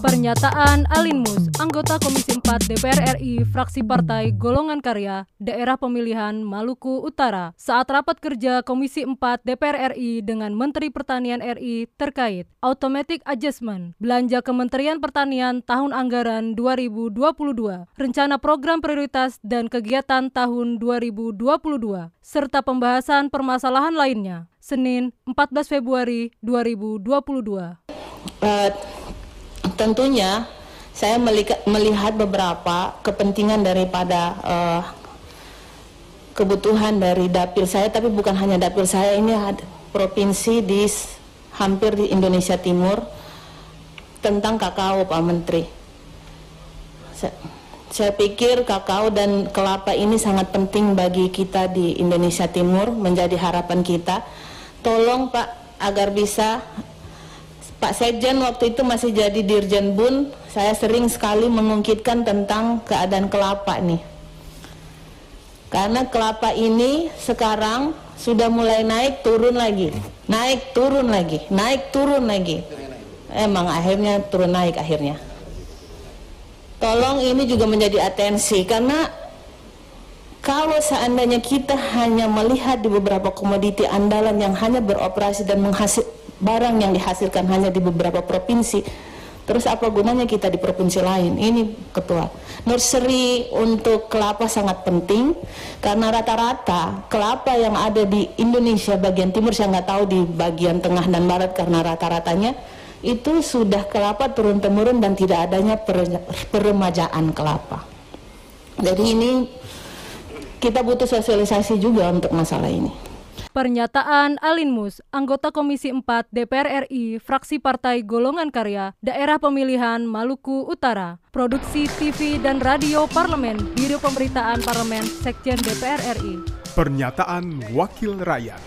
Pernyataan Alin Mus, anggota Komisi 4 DPR RI, fraksi Partai Golongan Karya, Daerah Pemilihan Maluku Utara, saat rapat kerja Komisi 4 DPR RI dengan Menteri Pertanian RI terkait Automatic Adjustment Belanja Kementerian Pertanian tahun anggaran 2022, Rencana Program Prioritas dan Kegiatan tahun 2022, serta pembahasan permasalahan lainnya, Senin 14 Februari 2022. Uh, tentunya saya melihat beberapa kepentingan daripada uh, kebutuhan dari dapil saya tapi bukan hanya dapil saya ini ada provinsi di hampir di Indonesia Timur tentang kakao Pak Menteri. Saya, saya pikir kakao dan kelapa ini sangat penting bagi kita di Indonesia Timur menjadi harapan kita. Tolong Pak agar bisa Pak Sekjen waktu itu masih jadi Dirjen Bun, saya sering sekali mengungkitkan tentang keadaan kelapa nih. Karena kelapa ini sekarang sudah mulai naik turun lagi, naik turun lagi, naik turun lagi. Emang akhirnya turun naik akhirnya. Tolong ini juga menjadi atensi karena kalau seandainya kita hanya melihat di beberapa komoditi andalan yang hanya beroperasi dan menghasil barang yang dihasilkan hanya di beberapa provinsi terus apa gunanya kita di provinsi lain? Ini ketua. Nursery untuk kelapa sangat penting karena rata-rata kelapa yang ada di Indonesia bagian timur saya nggak tahu di bagian tengah dan barat karena rata-ratanya itu sudah kelapa turun temurun dan tidak adanya peremajaan kelapa. Jadi ini kita butuh sosialisasi juga untuk masalah ini Pernyataan Alin Mus, anggota Komisi 4 DPR RI, fraksi Partai Golongan Karya, Daerah Pemilihan Maluku Utara, Produksi TV dan Radio Parlemen, Biro Pemberitaan Parlemen, Sekjen DPR RI. Pernyataan Wakil Rakyat.